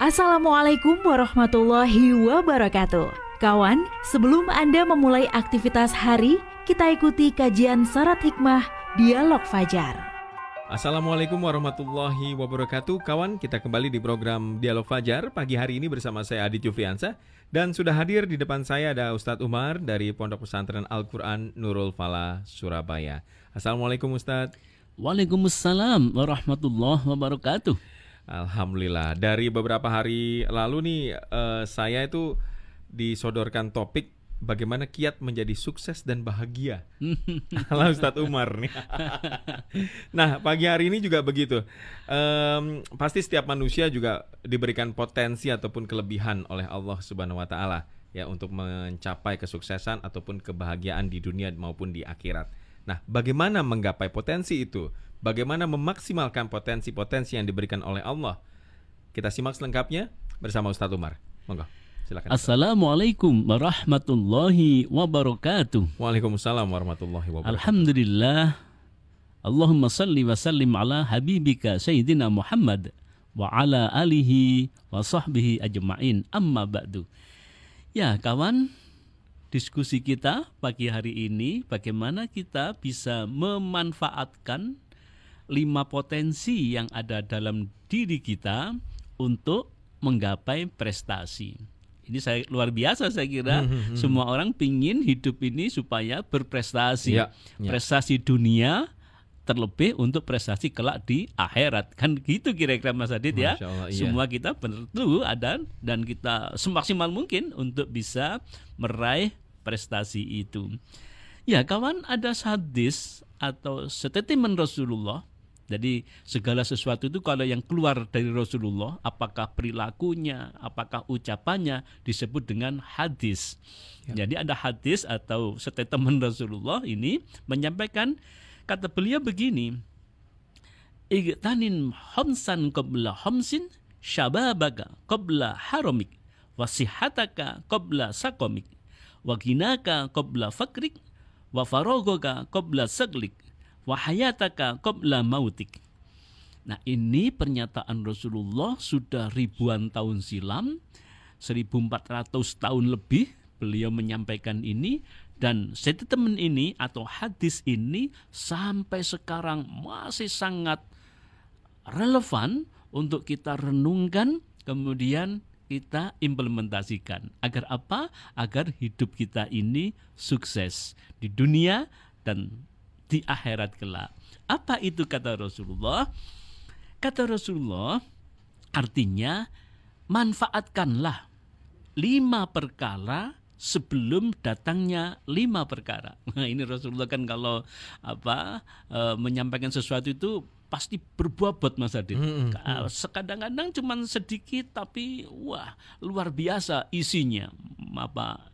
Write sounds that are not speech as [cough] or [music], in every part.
Assalamualaikum warahmatullahi wabarakatuh. Kawan, sebelum Anda memulai aktivitas hari, kita ikuti kajian syarat hikmah Dialog Fajar. Assalamualaikum warahmatullahi wabarakatuh Kawan, kita kembali di program Dialog Fajar. Pagi hari ini bersama saya Adit Jufriansa Dan sudah hadir di depan saya ada Ustadz Umar Dari Pondok Pesantren Al-Quran Nurul Falah, Surabaya. Assalamualaikum Ustadz. Waalaikumsalam warahmatullahi wabarakatuh Alhamdulillah. Dari beberapa hari lalu nih uh, saya itu disodorkan topik bagaimana kiat menjadi sukses dan bahagia. [laughs] Halo Ustadz Umar nih. [laughs] nah pagi hari ini juga begitu. Um, pasti setiap manusia juga diberikan potensi ataupun kelebihan oleh Allah Subhanahu Wa Taala ya untuk mencapai kesuksesan ataupun kebahagiaan di dunia maupun di akhirat. Nah, bagaimana menggapai potensi itu? bagaimana memaksimalkan potensi-potensi yang diberikan oleh Allah. Kita simak selengkapnya bersama Ustadz Umar. Monggo. Silakan. Assalamualaikum warahmatullahi wabarakatuh. Waalaikumsalam warahmatullahi wabarakatuh. Alhamdulillah. Allahumma salli wa sallim ala habibika Sayyidina Muhammad wa ala alihi wa sahbihi ajma'in amma ba'du. Ya kawan, diskusi kita pagi hari ini bagaimana kita bisa memanfaatkan lima potensi yang ada dalam diri kita untuk menggapai prestasi. Ini saya luar biasa saya kira. Hmm, hmm, hmm. Semua orang pingin hidup ini supaya berprestasi. Ya, ya. Prestasi dunia terlebih untuk prestasi kelak di akhirat kan gitu kira-kira Mas Adit ya Allah, iya. semua kita perlu ada dan kita semaksimal mungkin untuk bisa meraih prestasi itu ya kawan ada hadis atau statement Rasulullah jadi segala sesuatu itu kalau yang keluar dari Rasulullah, apakah perilakunya, apakah ucapannya disebut dengan hadis. Ya. Jadi ada hadis atau statement Rasulullah ini menyampaikan kata beliau begini, Igtanin homsan qabla homsin syababaka qabla haramik wasihataka qabla sakomik waginaka qabla fakrik wa farogaka qabla wahayataka qabla mautik. Nah ini pernyataan Rasulullah sudah ribuan tahun silam, 1400 tahun lebih beliau menyampaikan ini dan statement ini atau hadis ini sampai sekarang masih sangat relevan untuk kita renungkan kemudian kita implementasikan agar apa? Agar hidup kita ini sukses di dunia dan di akhirat kelak. Apa itu kata Rasulullah? Kata Rasulullah artinya manfaatkanlah lima perkara sebelum datangnya lima perkara. [laughs] Nah, ini Rasulullah kan kalau apa e, menyampaikan sesuatu itu pasti berbobot Mas Adit. Hmm, hmm. Kadang-kadang cuma sedikit tapi wah luar biasa isinya. Apa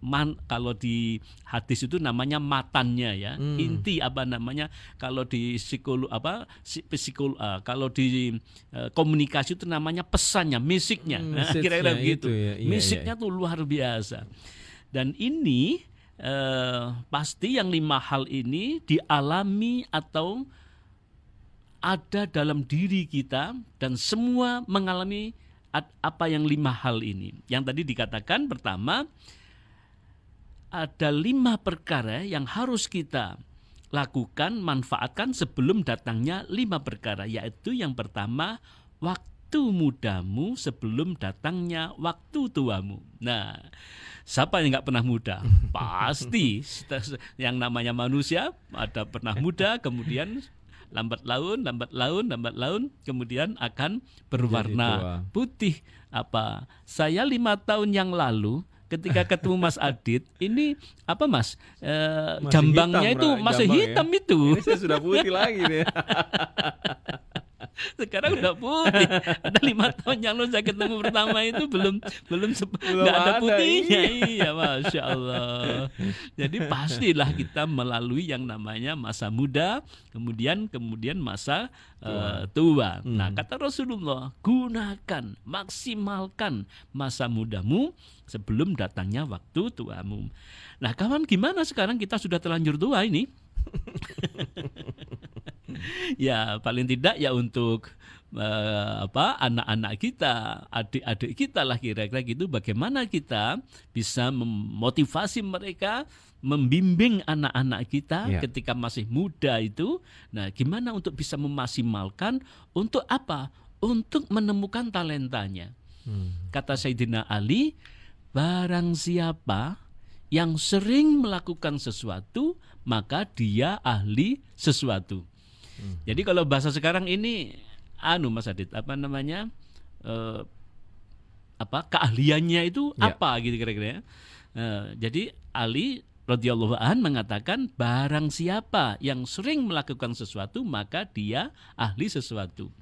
man kalau di hadis itu namanya matannya ya hmm. inti apa namanya kalau di psikolog apa psikol uh, kalau di uh, komunikasi itu namanya pesannya misiknya hmm, nah, kira-kira begitu ya. iya, misiknya iya. tuh luar biasa dan ini uh, pasti yang lima hal ini dialami atau ada dalam diri kita dan semua mengalami apa yang lima hal ini yang tadi dikatakan pertama ada lima perkara yang harus kita lakukan, manfaatkan sebelum datangnya lima perkara, yaitu yang pertama waktu mudamu sebelum datangnya waktu tuamu. Nah, siapa yang nggak pernah muda? [laughs] Pasti yang namanya manusia ada pernah muda, kemudian lambat laun, lambat laun, lambat laun, kemudian akan berwarna putih. Apa? Saya lima tahun yang lalu ketika ketemu Mas Adit ini apa Mas? E, jambangnya hitam, itu masih jambang hitam ya? itu. Ini saya sudah putih lagi nih [laughs] sekarang udah putih ada lima tahun yang lalu saya ketemu pertama itu belum belum nggak ada, ada putihnya iya. iya masya Allah jadi pastilah kita melalui yang namanya masa muda kemudian kemudian masa tua, uh, tua. Hmm. nah kata Rasulullah gunakan maksimalkan masa mudamu sebelum datangnya waktu tuamu nah kawan gimana sekarang kita sudah terlanjur tua ini [laughs] [laughs] ya paling tidak ya untuk eh, apa anak-anak kita, adik-adik kita lah kira-kira gitu bagaimana kita bisa memotivasi mereka membimbing anak-anak kita Ya. ketika masih muda itu. Nah, gimana untuk bisa memaksimalkan untuk apa? Untuk menemukan talentanya. Hmm. Kata Sayyidina Ali, barang siapa yang sering melakukan sesuatu, maka dia ahli sesuatu. Jadi kalau bahasa sekarang ini anu Mas Adit, apa namanya? eh, apa keahliannya itu Ya. apa gitu kira-kira ya. Eh, jadi Ali radhiyallahu an mengatakan barang siapa yang sering melakukan sesuatu maka dia ahli sesuatu.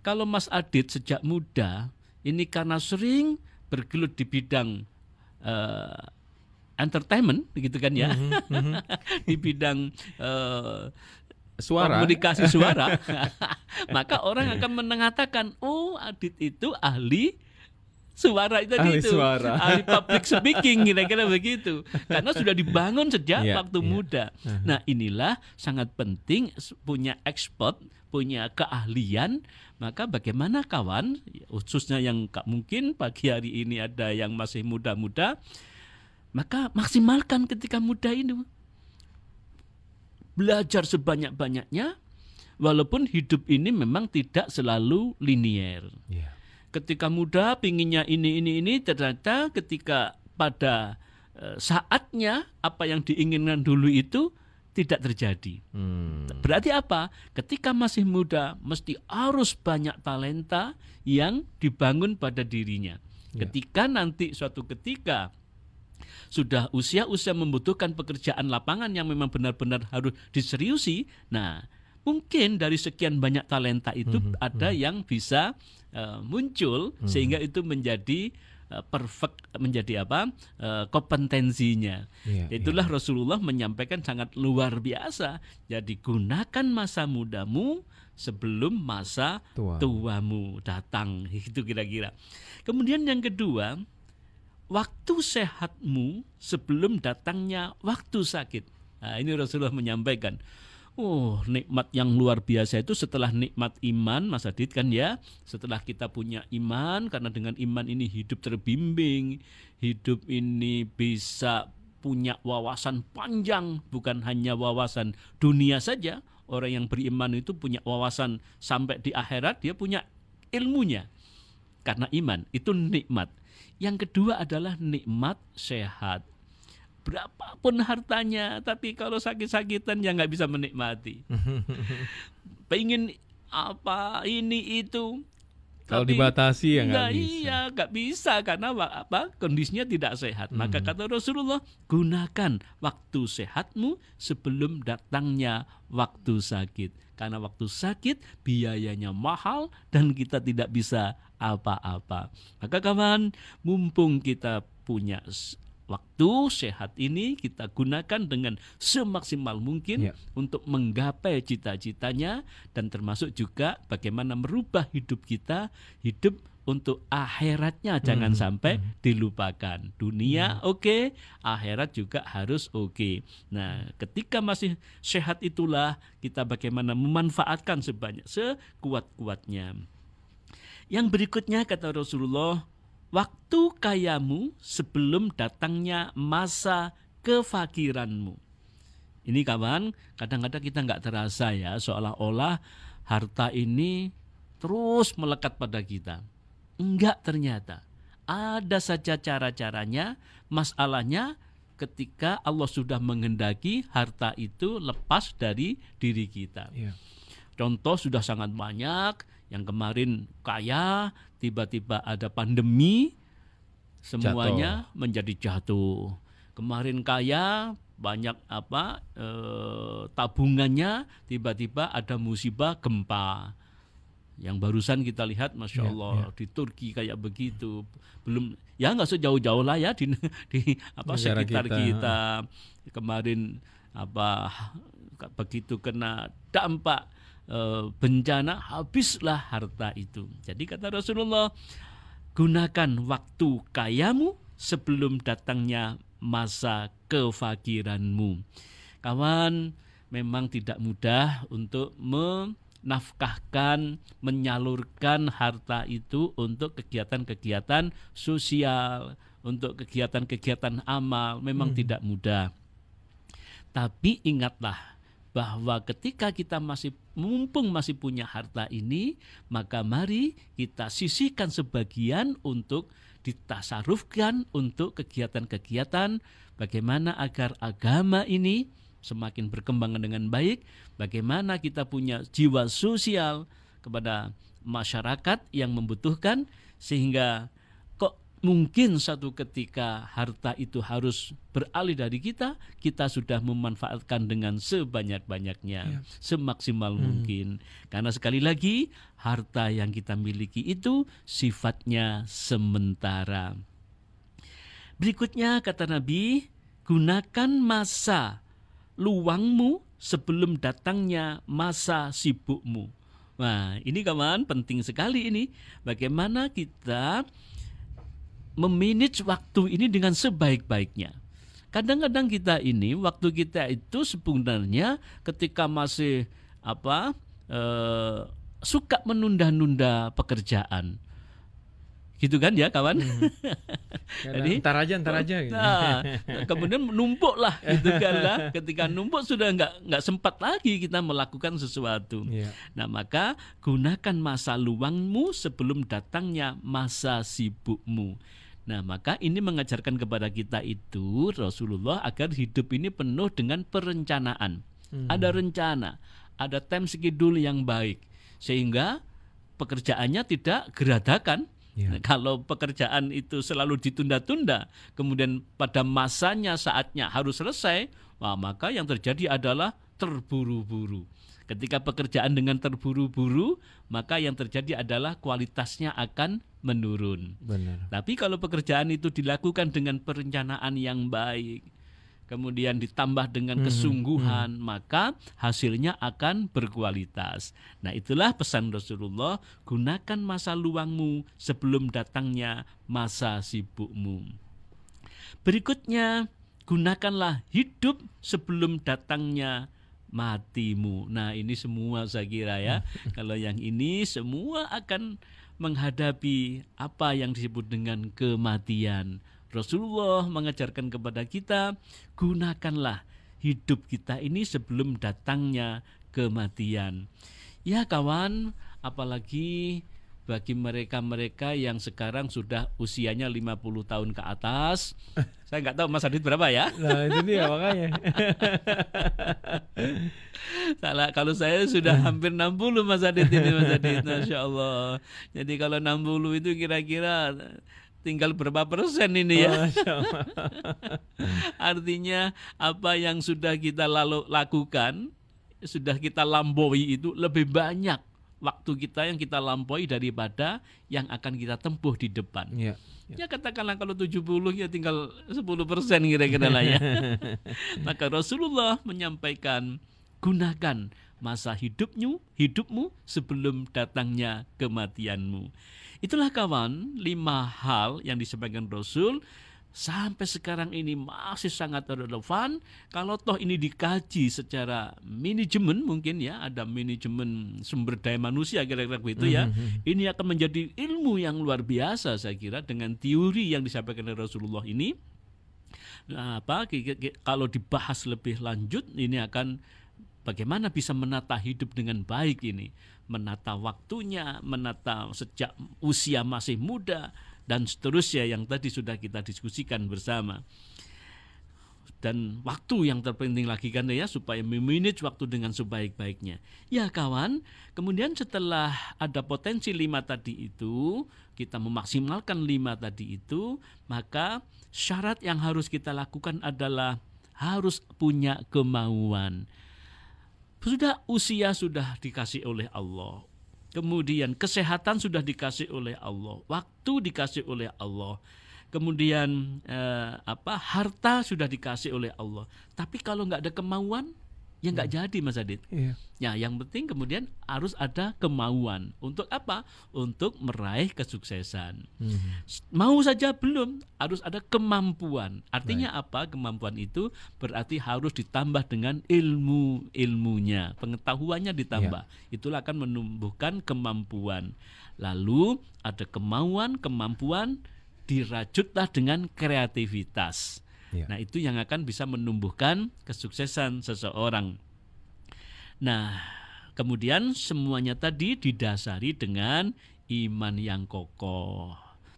Kalau Mas Adit sejak muda ini karena sering bergelut di bidang eh, entertainment begitu kan ya. [laughs] di bidang eh, Suara. komunikasi [laughs] suara, [laughs] maka orang akan mengatakan, oh Adit itu ahli suara itu Ahli itu, suara. [laughs] ahli public speaking kira-kira begitu, karena sudah dibangun sejak Iya, waktu iya. muda. Nah inilah sangat penting punya ekspor, punya keahlian. Maka bagaimana kawan, khususnya yang mungkin pagi hari ini ada yang masih muda-muda, maka maksimalkan ketika muda ini belajar sebanyak-banyaknya walaupun hidup ini memang tidak selalu linier. Iya. Ketika muda pinginnya ini ini ini ternyata ketika pada eh, saatnya apa yang diinginkan dulu itu tidak terjadi. Hmm. Berarti apa? Ketika masih muda mesti harus banyak talenta yang dibangun pada dirinya. Ya. Ketika nanti suatu ketika sudah usia-usia membutuhkan pekerjaan lapangan yang memang benar-benar harus diseriusi. Nah, mungkin dari sekian banyak talenta itu Mhm, ada yang bisa eh, muncul sehingga itu menjadi eh, perfect menjadi apa? eh, kompetensinya. Iya, Itulah Rasulullah menyampaikan sangat luar biasa. Jadi gunakan masa mudamu sebelum masa Tua. tuamu datang. [laughs] Itu kira-kira. Kemudian yang kedua, waktu sehatmu sebelum datangnya waktu sakit. Nah, ini Rasulullah menyampaikan. Oh, nikmat yang luar biasa itu setelah nikmat iman, Mas Adit kan ya. Setelah kita punya iman, karena dengan iman ini hidup terbimbing, hidup ini bisa punya wawasan panjang, bukan hanya wawasan dunia saja. Orang yang beriman itu punya wawasan sampai di akhirat, dia punya ilmunya karena iman itu nikmat. Yang kedua adalah nikmat sehat. Berapapun hartanya, tapi kalau sakit-sakitan ya nggak bisa menikmati. [laughs] Pengen apa ini itu. Kalau tapi dibatasi ya nggak bisa. Iya, nggak bisa karena apa kondisinya tidak sehat. Maka Hmm. kata Rasulullah, gunakan waktu sehatmu sebelum datangnya waktu sakit. Karena waktu sakit biayanya mahal dan kita tidak bisa apa-apa. Maka kawan, mumpung kita punya waktu sehat ini kita gunakan dengan semaksimal mungkin Ya. untuk menggapai cita-citanya dan termasuk juga bagaimana merubah hidup kita hidup untuk akhiratnya jangan Mhm, sampai dilupakan. Dunia oke akhirat juga harus oke. Nah ketika masih sehat itulah kita bagaimana memanfaatkan sebanyak sekuat-kuatnya. Yang berikutnya kata Rasulullah waktu kayamu sebelum datangnya masa kefakiranmu ini kawan, kadang-kadang kita nggak terasa ya, seolah-olah harta ini terus melekat pada kita. Enggak ternyata. Ada saja cara-caranya, masalahnya ketika Allah sudah menghendaki harta itu lepas dari diri kita. Iya. Contoh sudah sangat banyak yang kemarin kaya, tiba-tiba ada pandemi, semuanya menjadi jatuh. Kemarin kaya banyak apa eh, tabungannya, tiba-tiba ada musibah gempa. Yang barusan kita lihat, masya Ya, Allah di Turki kayak begitu. Belum ya nggak sejauh-jauh lah ya di di apa Negara sekitar kita. kita. Kemarin apa begitu kena dampak bencana habislah harta itu. Jadi kata Rasulullah, gunakan waktu kayamu sebelum datangnya masa kefakiranmu. Kawan, memang tidak mudah untuk nafkahkan, menyalurkan harta itu untuk kegiatan-kegiatan sosial, untuk kegiatan-kegiatan amal memang Hmm. tidak mudah. Tapi ingatlah bahwa ketika kita masih mumpung masih punya harta ini, maka mari kita sisihkan sebagian untuk ditasarufkan untuk kegiatan-kegiatan bagaimana agar agama ini semakin berkembang dengan baik, bagaimana kita punya jiwa sosial kepada masyarakat yang membutuhkan sehingga mungkin satu ketika harta itu harus beralih dari kita, kita sudah memanfaatkan dengan sebanyak-banyaknya, semaksimal mungkin. Karena sekali lagi, harta yang kita miliki itu sifatnya sementara. Berikutnya kata Nabi, gunakan masa luangmu sebelum datangnya masa sibukmu. Nah, ini kawan penting sekali ini. Bagaimana kita memanage waktu ini dengan sebaik-baiknya. Kadang-kadang kita ini waktu kita itu sebenarnya ketika masih apa eh, suka menunda-nunda pekerjaan. Gitu kan ya kawan? [laughs] Jadi, ntar aja, ntar aja. gitu. Nah, kemudian numpuk lah [laughs] gitu kan lah. Ketika numpuk sudah nggak nggak sempat lagi kita melakukan sesuatu. Iya. Nah maka gunakan masa luangmu sebelum datangnya masa sibukmu. Nah maka ini mengajarkan kepada kita itu Rasulullah agar hidup ini penuh dengan perencanaan. Hmm. Ada rencana, ada time schedule yang baik sehingga pekerjaannya tidak geradakan. Iya. Nah, kalau pekerjaan itu selalu ditunda-tunda, kemudian pada masanya saatnya harus selesai, wah, maka yang terjadi adalah terburu-buru. Ketika pekerjaan dengan terburu-buru, maka yang terjadi adalah kualitasnya akan menurun. Benar. Tapi kalau pekerjaan itu dilakukan dengan perencanaan yang baik, kemudian ditambah dengan Mhm, kesungguhan, maka hasilnya akan berkualitas. Nah, itulah pesan Rasulullah, gunakan masa luangmu sebelum datangnya masa sibukmu. Berikutnya, gunakanlah hidup sebelum datangnya matimu. Nah, ini semua saya kira ya. [laughs] Kalau yang ini semua akan menghadapi apa yang disebut dengan kematian. Rasulullah mengajarkan kepada kita, gunakanlah hidup kita ini sebelum datangnya kematian. Ya kawan, apalagi bagi mereka-mereka yang sekarang sudah usianya 50 tahun ke atas. [laughs] Saya nggak tahu Mas Adit berapa ya? Nah itu dia [laughs] makanya. Salah kalau saya sudah hampir 60 Mas Adit ini Mas Adit Masya Allah Jadi kalau 60 itu kira-kira tinggal berapa persen ini ya. [laughs] Artinya apa yang sudah kita lalu lakukan Sudah kita lampaui itu lebih banyak Waktu kita yang kita lampaui daripada yang akan kita tempuh di depan Iya. Ya katakanlah kalau 70 ya tinggal 10 persen kira-kira lah ya. [laughs] Maka Rasulullah menyampaikan gunakan masa hidupmu, hidupmu sebelum datangnya kematianmu. Itulah kawan lima hal yang disampaikan Rasul sampai sekarang ini masih sangat relevan. Kalau toh ini dikaji secara manajemen mungkin ya ada manajemen sumber daya manusia kira-kira begitu ya. Ini akan menjadi ilmu yang luar biasa saya kira dengan teori yang disampaikan oleh Rasulullah ini. Nah, apa kalau dibahas lebih lanjut ini akan bagaimana bisa menata hidup dengan baik ini, menata waktunya, menata sejak usia masih muda dan seterusnya yang tadi sudah kita diskusikan bersama. Dan waktu yang terpenting lagi kan ya supaya memanage waktu dengan sebaik-baiknya. Ya kawan, kemudian setelah ada potensi lima tadi itu, kita memaksimalkan lima tadi itu, maka syarat yang harus kita lakukan adalah harus punya kemauan. Sudah usia sudah dikasih oleh Allah. Kemudian kesehatan sudah dikasih oleh Allah, waktu dikasih oleh Allah. Kemudian eh, apa harta sudah dikasih oleh Allah. Tapi kalau nggak ada kemauan, Ya nggak jadi Mas Adit. Iya. Ya, yang penting kemudian harus ada kemauan. Untuk apa? Untuk meraih kesuksesan. Mhm. Mau saja belum, harus ada kemampuan. Artinya apa? Kemampuan itu berarti harus ditambah dengan ilmu ilmunya, pengetahuannya ditambah. Itulah akan menumbuhkan kemampuan. Lalu ada kemauan, kemampuan dirajutlah dengan kreativitas. Iya. Nah, itu yang akan bisa menumbuhkan kesuksesan seseorang. Nah, kemudian semuanya tadi didasari dengan iman yang kokoh.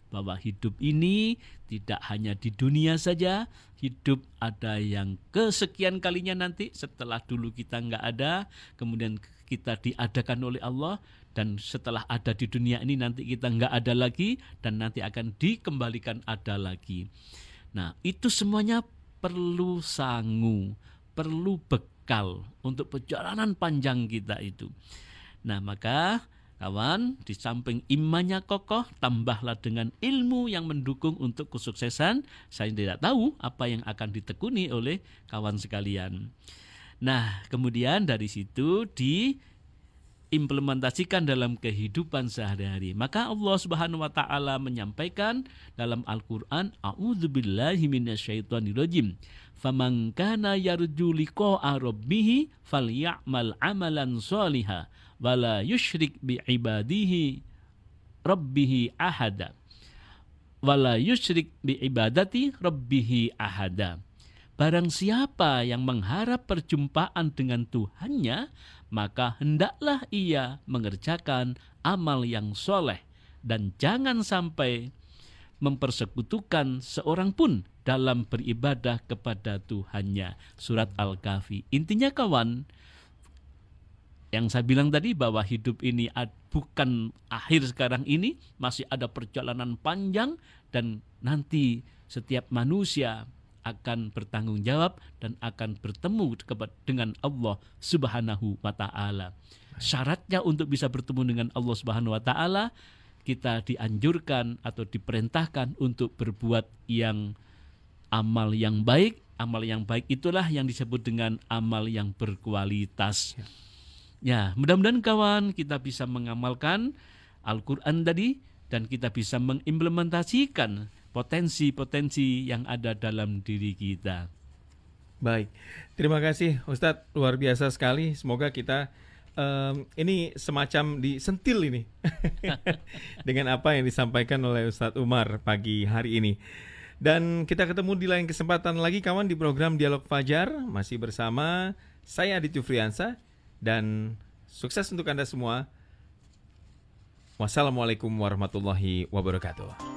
Bahwa hidup ini tidak hanya di dunia saja, hidup ada yang kesekian kalinya nanti setelah dulu kita nggak ada, kemudian kita diadakan oleh Allah dan setelah ada di dunia ini nanti kita nggak ada lagi dan nanti akan dikembalikan ada lagi. Nah, itu semuanya perlu sangu, perlu bekal untuk perjalanan panjang kita itu. Nah, maka kawan, di samping imannya kokoh, tambahlah dengan ilmu yang mendukung untuk kesuksesan. Saya tidak tahu apa yang akan ditekuni oleh kawan sekalian. Nah, kemudian dari situ di implementasikan dalam kehidupan sehari-hari. Maka Allah Subhanahu wa taala menyampaikan dalam Al-Qur'an, "A'udzubillahi minasyaitonirrajim. Faman kana yarju liqa'a rabbih falyamal amalan sholiha wala yusyrik bi ibadihi rabbih ahada." Wala yusyrik bi ibadati rabbih ahada. Barang siapa yang mengharap perjumpaan dengan Tuhannya, maka hendaklah ia mengerjakan amal yang soleh dan jangan sampai mempersekutukan seorang pun dalam beribadah kepada Tuhannya. Surat Al-Kahfi. Intinya kawan, yang saya bilang tadi bahwa hidup ini bukan akhir sekarang ini, masih ada perjalanan panjang dan nanti setiap manusia akan bertanggung jawab dan akan bertemu dengan Allah Subhanahu wa taala. Syaratnya untuk bisa bertemu dengan Allah Subhanahu wa taala kita dianjurkan atau diperintahkan untuk berbuat yang amal yang baik. Amal yang baik itulah yang disebut dengan amal yang berkualitas. Ya, mudah-mudahan kawan kita bisa mengamalkan Al-Qur'an tadi dan kita bisa mengimplementasikan potensi-potensi yang ada dalam diri kita. Baik, terima kasih Ustadz luar biasa sekali. Semoga kita em, ini semacam disentil ini [laughs] dengan apa yang disampaikan oleh Ustadz Umar pagi hari ini. Dan kita ketemu di lain kesempatan lagi kawan di program Dialog Fajar masih bersama saya Aditya Friansa dan sukses untuk Anda semua. Wassalamualaikum warahmatullahi wabarakatuh.